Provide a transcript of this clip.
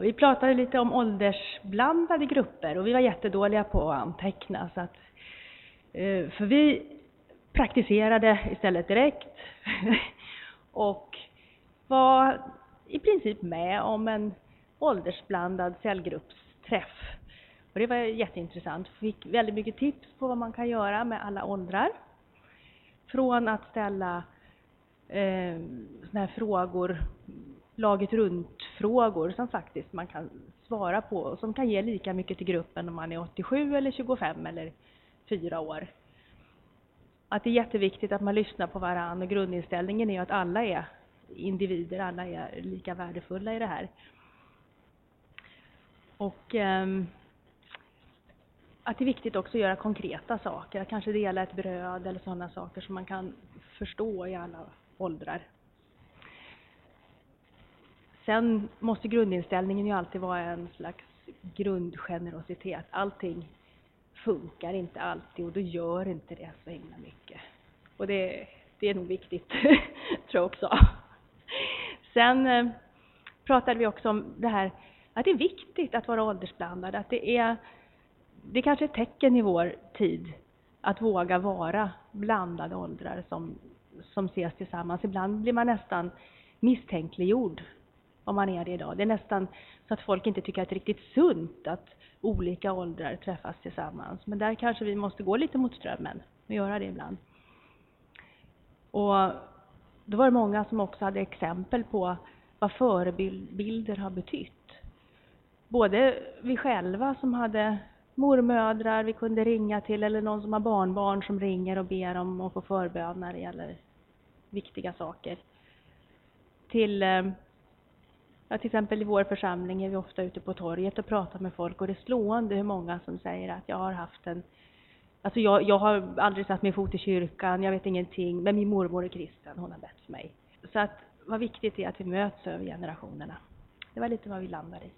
vi pratade lite om åldersblandade grupper och vi var jättedåliga på att anteckna. Så att, eh, för vi praktiserade istället direkt och var i princip med om en åldersblandad cellgruppsträff. Och det var jätteintressant. Fick väldigt mycket tips på vad man kan göra med alla åldrar. Från att ställa eh, såna här frågor laget runt frågor som faktiskt man kan svara på och som kan ge lika mycket till gruppen om man är 87 eller 25 eller 4 år. Att det är jätteviktigt att man lyssnar på varandra och grundinställningen är ju att alla är individer, alla är lika värdefulla i det här. Och um, att det är viktigt också att göra konkreta saker, att kanske dela ett bröd eller sådana saker som man kan förstå i alla åldrar. Sen måste grundinställningen ju alltid vara en slags grundgenerositet. Allting funkar inte alltid och då gör inte det så himla mycket. Och det, det är nog viktigt, tror jag också. Sen eh, pratade vi också om det här att det är viktigt att vara åldersblandad, att det är det är kanske ett tecken i vår tid att våga vara blandade åldrar som, som ses tillsammans. Ibland blir man nästan misstänkliggjord om man är det idag. Det är nästan så att folk inte tycker att det är riktigt sunt att olika åldrar träffas tillsammans. Men där kanske vi måste gå lite mot strömmen och göra det ibland. Och då var det många som också hade exempel på vad förebilder har betytt. Både vi själva som hade mormödrar vi kunde ringa till eller någon som har barnbarn som ringer och ber om att få förbön när det gäller viktiga saker. Till eh, Ja, till exempel i vår församling är vi ofta ute på torget och pratar med folk och det är slående hur många som säger att jag har haft en Alltså jag, jag har aldrig satt min fot i kyrkan, jag vet ingenting, men min mormor är kristen, hon har bett för mig. Så att vad viktigt är att vi möts över generationerna. Det var lite vad vi landade i.